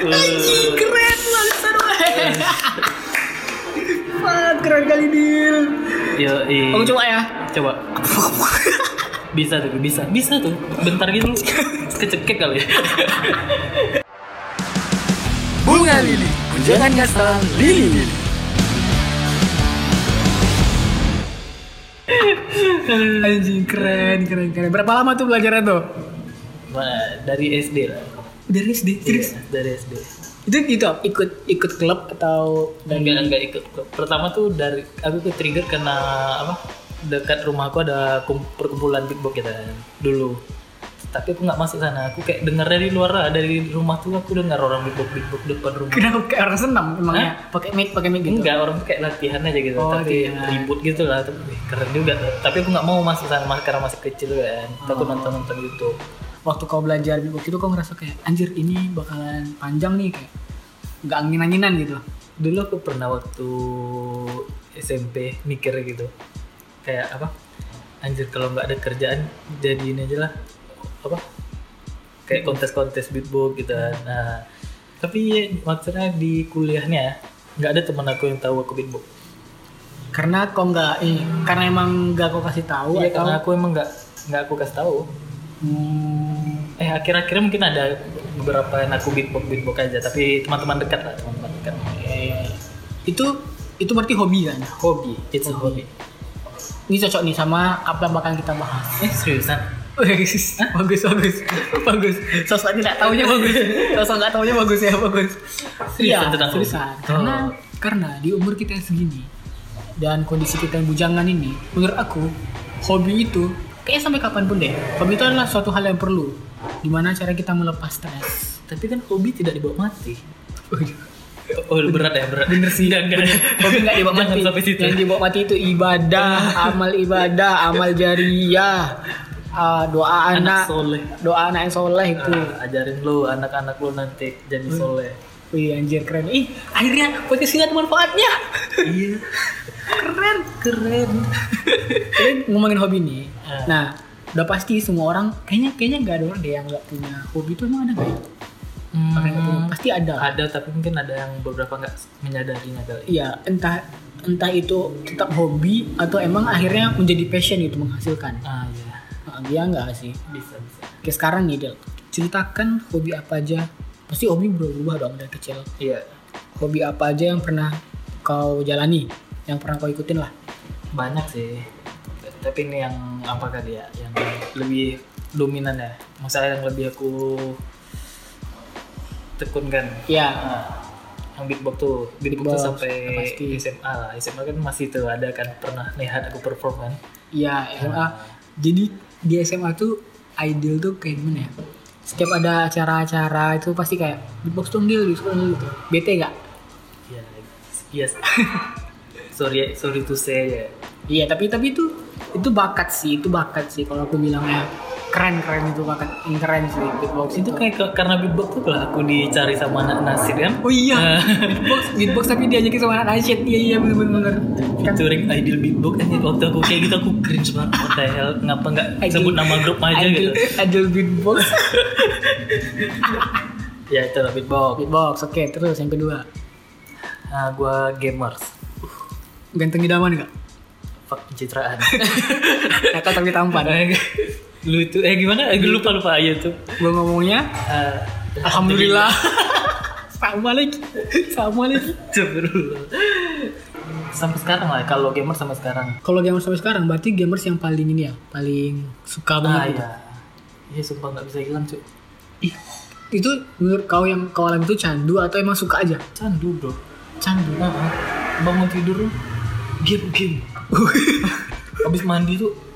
Anjing, keren banget Wah, keren kali Dil. Yo, i. Aku coba ya. Coba. Bisa tuh, bisa. Bisa tuh. Bentar gitu. Kecekek kali ya. Bunga lili, jangan ngasal lili lili. Anjing keren keren keren. Berapa lama tuh belajarnya tuh? Dari SD lah. Dari SD. Serius? Iya, dari SD. Itu itu ikut ikut klub atau dari Enggak, enggak ikut klub. Pertama tuh dari aku ke trigger karena apa? Dekat rumahku ada kum- perkumpulan beatbox kita dulu. Tapi aku nggak masuk sana. Aku kayak denger dari luar lah, dari rumah tuh aku dengar orang beatbox beatbox depan rumah. Kenapa kayak orang senam emangnya? Pakai mic pakai mic gitu. Enggak, orang tuh kayak latihan aja gitu, Oh, tapi iya. ribut gitu lah, tapi keren juga. Tapi aku nggak mau masuk sana mas- karena masih kecil kan. Takut Oh. nonton nonton YouTube. Waktu kau belajar beatbox itu kau ngerasa kayak anjir ini bakalan panjang nih kayak nggak angin-anginan gitu. Dulu aku pernah waktu SMP mikir gitu, kayak apa? Anjir kalau nggak ada kerjaan jadi ini aja lah, apa? Kayak kontes-kontes beatbox gitu kan. Nah, tapi maksudnya di kuliahnya nggak ada teman aku yang tahu aku beatbox. Karena kau nggak ini, karena emang nggak kau kasih tahu Iya, atau karena aku emang nggak nggak aku kasih tahu. Hmm, Eh akhir-akhirnya mungkin ada beberapa yang aku beatbox beatbox aja, tapi teman-teman dekat lah, teman-teman dekat. eh, itu itu berarti hobi kan? Hobi, it's a hobby. Ini cocok nih sama apa yang bakal kita bahas. Eh seriusan? Bagus, bagus, bagus, bagus. Sosok tidak tahunya bagus. Sosok nggak tahunya bagus ya bagus. Seriusan Iya, tentang seriusan. Karena Oh. karena di umur kita yang segini dan kondisi kita yang bujangan ini, menurut aku hobi itu kayaknya sampai kapan pun deh. Hobi itu adalah suatu hal yang perlu. Di mana cara kita melepas stres. Tapi kan hobi tidak dibawa mati. Oh berat ya berat. Bener sih. Enggak, enggak. Hobi nggak dibawa Jangan mati. sampai situ. Yang dibawa mati itu ibadah, amal ibadah, amal jariah, ah, doa Anak anak, soleh. doa anak yang soleh itu. Ah, ajarin lu anak-anak lu nanti jadi soleh. Wih anjir keren. Ih akhirnya podcast ini ada manfaatnya. iya. keren, keren. Jadi ngomongin hobi nih. Ah. Nah udah pasti semua orang kayaknya kayaknya nggak ada orang deh yang nggak punya hobi itu emang ada nggak? ya? Punya pasti ada. Ada tapi mungkin ada yang beberapa nggak menyadarinya kali. Iya entah entah itu tetap hobi atau emang akhirnya menjadi passion gitu menghasilkan. Ah iya. Dia nggak sih. Bisa bisa. Oke sekarang nih Del, ceritakan hobi apa aja. Pasti hobi berubah dong dari kecil. Iya. Hobi apa aja yang pernah kau jalani, yang pernah kau ikutin lah. Banyak sih. Tapi ini yang apa kali ya? Yang lebih dominan ya. Masalah yang lebih aku tekunkan. Iya. Nah, yang beatbox tuh, beatbox, Beatbox, tuh sampai pasti. SMA lah. SMA kan masih tuh ada kan pernah lihat aku perform kan. Iya SMA. Jadi di SMA tuh ideal tuh kayak gimana ya? Setiap ada acara-acara itu pasti kayak beatbox dong beatbox dong gitu. Bete gak? Iya, yes. sorry, sorry to say ya. Iya tapi tapi itu itu bakat sih, itu bakat sih kalau aku bilangnya keren keren itu yang keren sih beatbox Itu kayak ke- karena beatbox tuh lah aku dicari sama anak nasir kan. Oh iya, beatbox, beatbox tapi diajakin sama anak nasyid. Iya iya bener bener. Kan Featuring Ideal Beatbox kan waktu aku kayak gitu aku cringe banget. What the hell? Ngapa nggak sebut nama grup aja gitu? Ideal, ideal beatbox. Ya itu lah beatbox. beatbox, oke. Terus yang kedua, Nah, gua gamers. ganteng idaman gak? Fuck pencitraan. Kata tapi tampan. Lu itu eh gimana? Eh, gue lupa lupa aja tuh. Gue ngomongnya, Eh, alhamdulillah. sama lagi, sama lagi. Sampai sekarang lah kalau gamer sampai sekarang. Kalau gamers sampai sekarang, berarti gamers yang paling ini ya, paling suka Ah banget. gitu. iya. Iya sumpah nggak bisa hilang cuy. Ih, itu menurut kau yang kau alami itu candu atau emang suka aja? Candu bro. Candu. Nah, bangun tidur game game. Habis mandi tuh ah,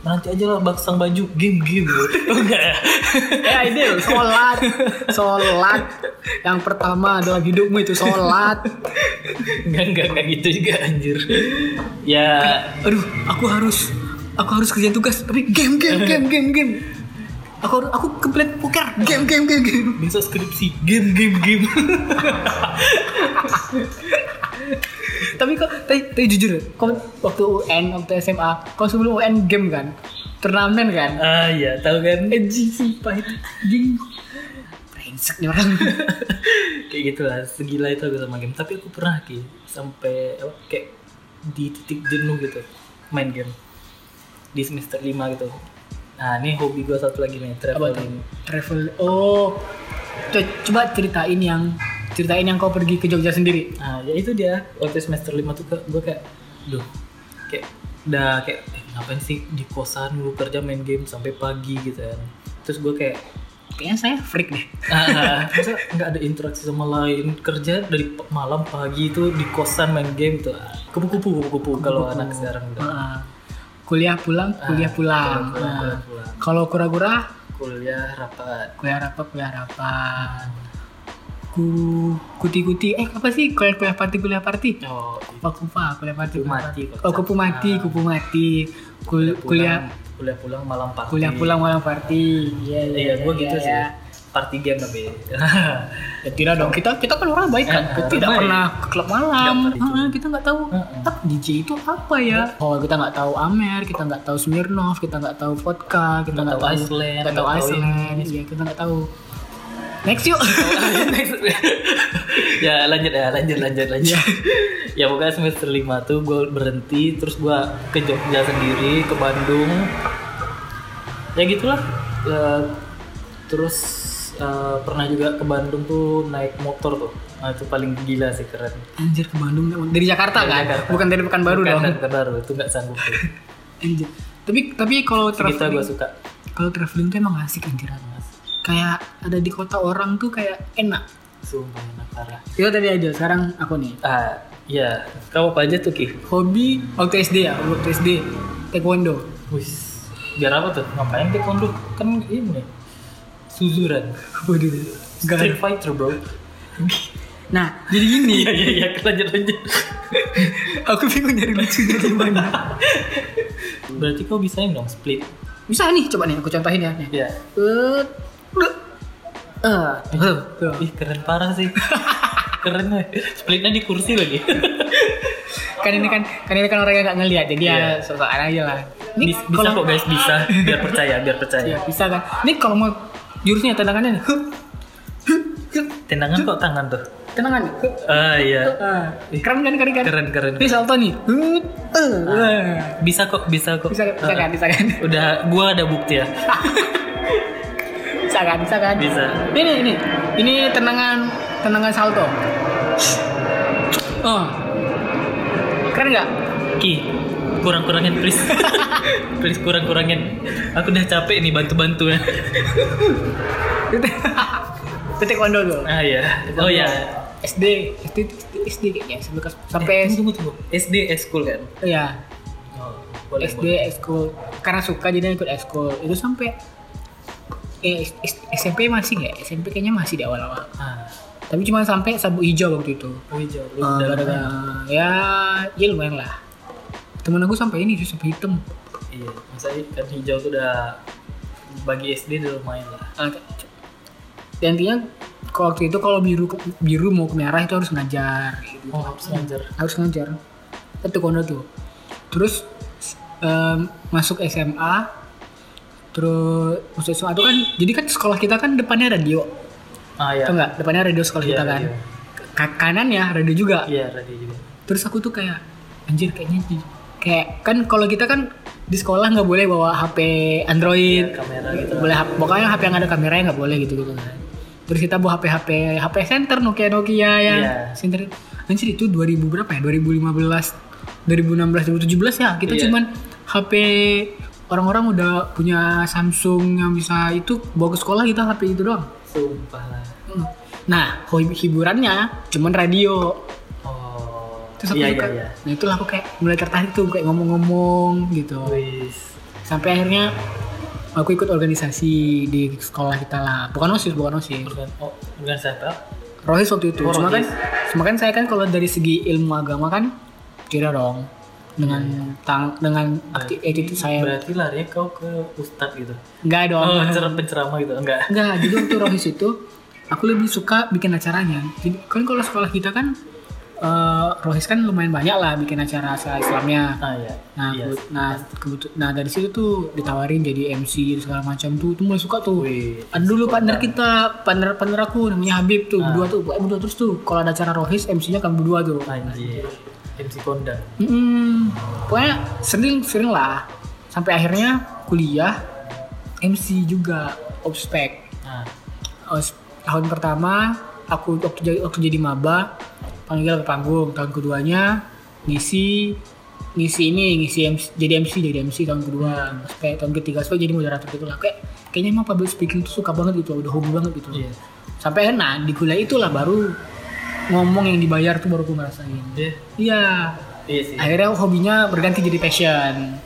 nanti aja lah basang baju game game. Oh enggak ya? Eh ideal, sholat, sholat. Yang pertama dalam hidupmu itu sholat. Enggak enggak enggak gitu juga anjir. Ya Aduh, aku harus, aku harus kerjain tugas. Tapi game, game, game, game, game. Aku aku komplit poker. Game, game, game, game. bisa skripsi game game game. tapi kok tapi, tapi jujur kau waktu UN waktu SMA kau sebelum UN game kan? Turnamen kan? Ah iya tahu kan? Anjing sumpah itu Anjing Brengsek nih orang. Kayak gitu lah segila itu aku sama game. Tapi aku pernah ki sampai apa, kayak di titik jenuh gitu main game. Di semester 5 gitu. Nah ini hobi gue satu lagi nih traveling. Travel Oh Co- Coba ceritain yang Ceritain yang kau pergi ke Jogja sendiri. Nah ya itu dia. Waktu semester 5 tuh gue kayak duh kayak udah kayak eh, ngapain sih di kosan lu kerja main game sampai pagi gitu kan. Terus gue kayak Kayaknya saya freak deh. Ah, masa nggak ada interaksi sama lain kerja dari malam pagi itu di kosan main game tuh. Ah, kupu-kupu kupu-kupu kalau anak sekarang udah. Heeh. Kuliah pulang Kuliah pulang kuliah pulang, Nah, kuliah pulang. Kalau kura-kura? Kuliah rapat. Kuliah rapat Kuliah rapat Ku Kuti-kuti. Eh apa sih? Kuliah kuliah party Kuliah party? Oh Kupa kupa Kuliah party kuliah mati. Oh kupu mati Kupu mati Kul- Kuliah kuliah pulang malam party. Kuliah pulang malam party. Iya iya gue gitu iya, sih. iya. party game tapi. Ya tidak dong, kita kita kan orang baik kan, Eh, kita tidak baik. pernah ke klub malam, kita nggak tahu. Ah, DJ itu apa ya. Oh kita nggak tahu Amer, kita nggak tahu Smirnoff, kita nggak tahu vodka, kita Nggak tahu Iceland, nggak tahu Iceland, iya kita nggak tahu. Next yuk. ya lanjut ya lanjut lanjut lanjut. Ya. Pokoknya semester 5 tuh gue berhenti terus gue ke Jogja sendiri ke Bandung. Ya gitulah. Ya, terus eh, pernah juga ke Bandung tuh naik motor tuh. Nah itu paling gila sih keren. Anjir ke Bandung dari Jakarta Dari kan, Jakarta. bukan dari Pekanbaru Bukan dong. dari Pekanbaru itu nggak sanggup tuh. Anjir. Tapi tapi kalau gue traveling, suka. kalau traveling tuh emang asik anjir. Kayak ada di kota orang tuh kayak enak. sumpah enak parah. Itu tadi aja, sekarang aku nih. ah iya. Kamu apa aja tuh Ki? Hobi waktu SD ya, waktu SD taekwondo. Wis. Biar apa tuh? Ngapain taekwondo? Kan ini. Suzuran. Waduh. Street Fighter bro. Nah, jadi gini, iya iya iya. Lanjut lanjut. Aku bingung nyari lucunya di mana. berarti kau bisain dong split. Bisa nih, coba nih aku contohin ya. Nih. ya Eh, eh, eh, tuh. ih keren parah sih keren weh splitnya di kursi lagi Kan ini kan, kan ini kan orang yang nggak ngelihat, jadi Iya. ya sok-sokan aja lah. Ini Bis- bisa kok guys bisa biar percaya biar percaya Iya, bisa kan. Ini kalau mau jurusnya tendangannya nih. tendangan kok tangan tuh Tendangan nih. ah iya Ah, keren kan, keren kan. keren keren Ini salto nih. Eh, eh. bisa kok bisa kok Bisa, bisa kan, Ah, bisa kan. udah gua ada bukti ya Bisa kan, bisa kan. bisa. Ini ini ini. Tendangan tendangan salto. Oh. Keren nggak? Ki kurang kurangin please. Please kurang kurangin aku udah capek nih bantu bantu Itu taekwondo tuh. ah iya. Oh iya. SD, SD, SD, kayaknya sampai Eh, tunggu tunggu SD school kan? Ya oh, boleh, SD boleh. school. Karena suka jadi ikut school. Itu sampai eh, SMP masih nggak? SMP kayaknya masih di awal-awal. Ah. Tapi cuma sampai sabuk hijau waktu itu. Oh hijau lu Eh, udah gara-gara ya ya lumayan lah. Temen aku sampai ini sampai hitam. Iya masa kan hijau tuh udah bagi SD udah lumayan lah. Ah, dan intinya kalau waktu itu kalau biru biru mau ke merah itu harus ngajar. Gitu. oh harus ngajar. Harus ngajar. Itu kondo tuh. Terus em, masuk SMA terus masuk SMA itu kan jadi kan sekolah kita kan depannya radio. Ah iya. Tau nggak? Depannya radio sekolah Iya, kita kan. radio. Ka- kanan ya radio juga. Iya tadi juga. Terus aku tuh kayak anjir kayaknya kayak kan kalau kita kan di sekolah nggak boleh bawa HP Android. Iya, kamera gitu. boleh hap- pokoknya HP yang ada kameranya nggak boleh gitu gitu kan. Terus kita bawa HP HP HP center Nokia Nokia yang Iya. center. Anjir itu 2000 berapa ya? 2015 2016 2017 ya? Kita Iya. cuman HP orang-orang udah punya Samsung yang bisa itu bawa ke sekolah kita HP itu doang. Sumpah. Lah Hmm. nah hiburannya cuman radio. Oh. Terus aku iya iya iya. Nah itulah aku kayak mulai tertarik tuh kayak ngomong-ngomong gitu. Wis. Sampai akhirnya aku ikut organisasi di sekolah kita lah. Bukan osis bukan osis. Bukan oh bukan siapa? Rohis waktu itu. Oh, cuma kan cuma kan saya kan kalau dari segi ilmu agama kan tidak dong dengan tang dengan akti- attitude saya berarti lari kau ke ustadz gitu enggak dong oh penceramah penceramah gitu enggak enggak jadi waktu rohis itu aku lebih suka bikin acaranya jadi kan kalau sekolah kita kan eh, Rohis kan lumayan banyak lah bikin acara acara Islamnya. ah ya Nah, iya kebu- nah, kebutu- nah dari situ tuh ditawarin jadi MC segala macam tuh, tuh mulai suka tuh. Wih, Ada dulu partner kita, partner partner aku namanya Habib tuh, Ah. berdua tuh, berdua terus tuh. Kalau ada acara Rohis, MC-nya kan berdua tuh. anjir MC kondang Hmm, pokoknya sering sering lah. Sampai akhirnya kuliah MC juga obspek. ah Os- tahun pertama aku waktu jadi waktu jadi maba panggil ke panggung. Tahun keduanya ngisi ngisi ini ngisi MC, jadi MC jadi MC tahun kedua. Ospek tahun ketiga ospek jadi moderator gitu lah. Kayak kayaknya emang public speaking tuh suka banget gitu udah hobi banget gitu. Iya. Sampai nah, di kuliah itulah baru ngomong yang dibayar tuh baru aku ngerasain. Iya. Iya. Iya sih. Akhirnya hobinya berganti jadi passion.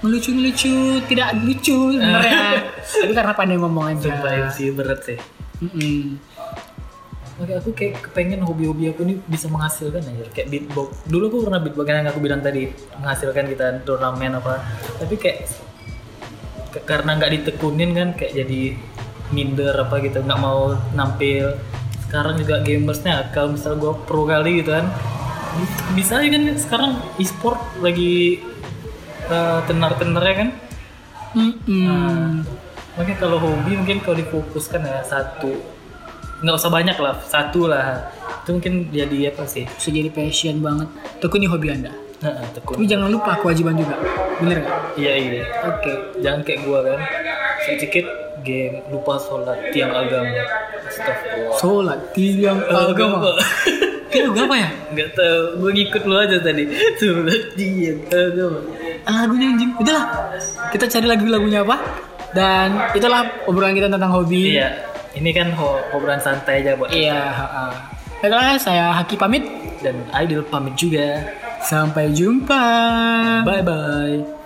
Ngelucu ngelucu tidak lucu sebenarnya. Tapi karena pandai ngomong aja. Sumpah MC berat sih. Mm-mm. Oke, aku kayak kepengen hobi-hobi aku ini bisa menghasilkan aja. Kayak beatbox. Dulu aku pernah beatbox yang aku bilang tadi menghasilkan kita turnamen apa. Tapi kayak karena nggak ditekunin kan kayak jadi minder apa gitu, nggak mau nampil. Sekarang juga gamersnya kalau misal gue pro kali gitu kan, bisa aja kan sekarang e-sport lagi uh, tenar-tenarnya kan. Mm-mm. Mungkin kalau hobi mungkin kalau difokuskan ya satu. Nggak usah banyak lah satu lah. Itu mungkin jadi apa sih. Bisa jadi passion banget. Tekuni hobi anda. Nah, tekun. Tapi jangan lupa kewajiban juga. Bener nggak? Iya iya. Oke. Jangan kayak gua kan. Sedikit game lupa sholat tiang agama Astagfirullah. Sholat tiang agama lagu apa ya? Nggak tahu. Gua ngikut lu aja tadi. Sholat tiang agama Ah, lagunya anjing. Udahlah. Kita cari lagu-lagunya apa? Dan itulah obrolan kita tentang hobi. Iya. Ini kan obrolan santai aja buat iya. Baiklah, saya Haki pamit. Dan Aidil pamit juga. Sampai jumpa. Bye bye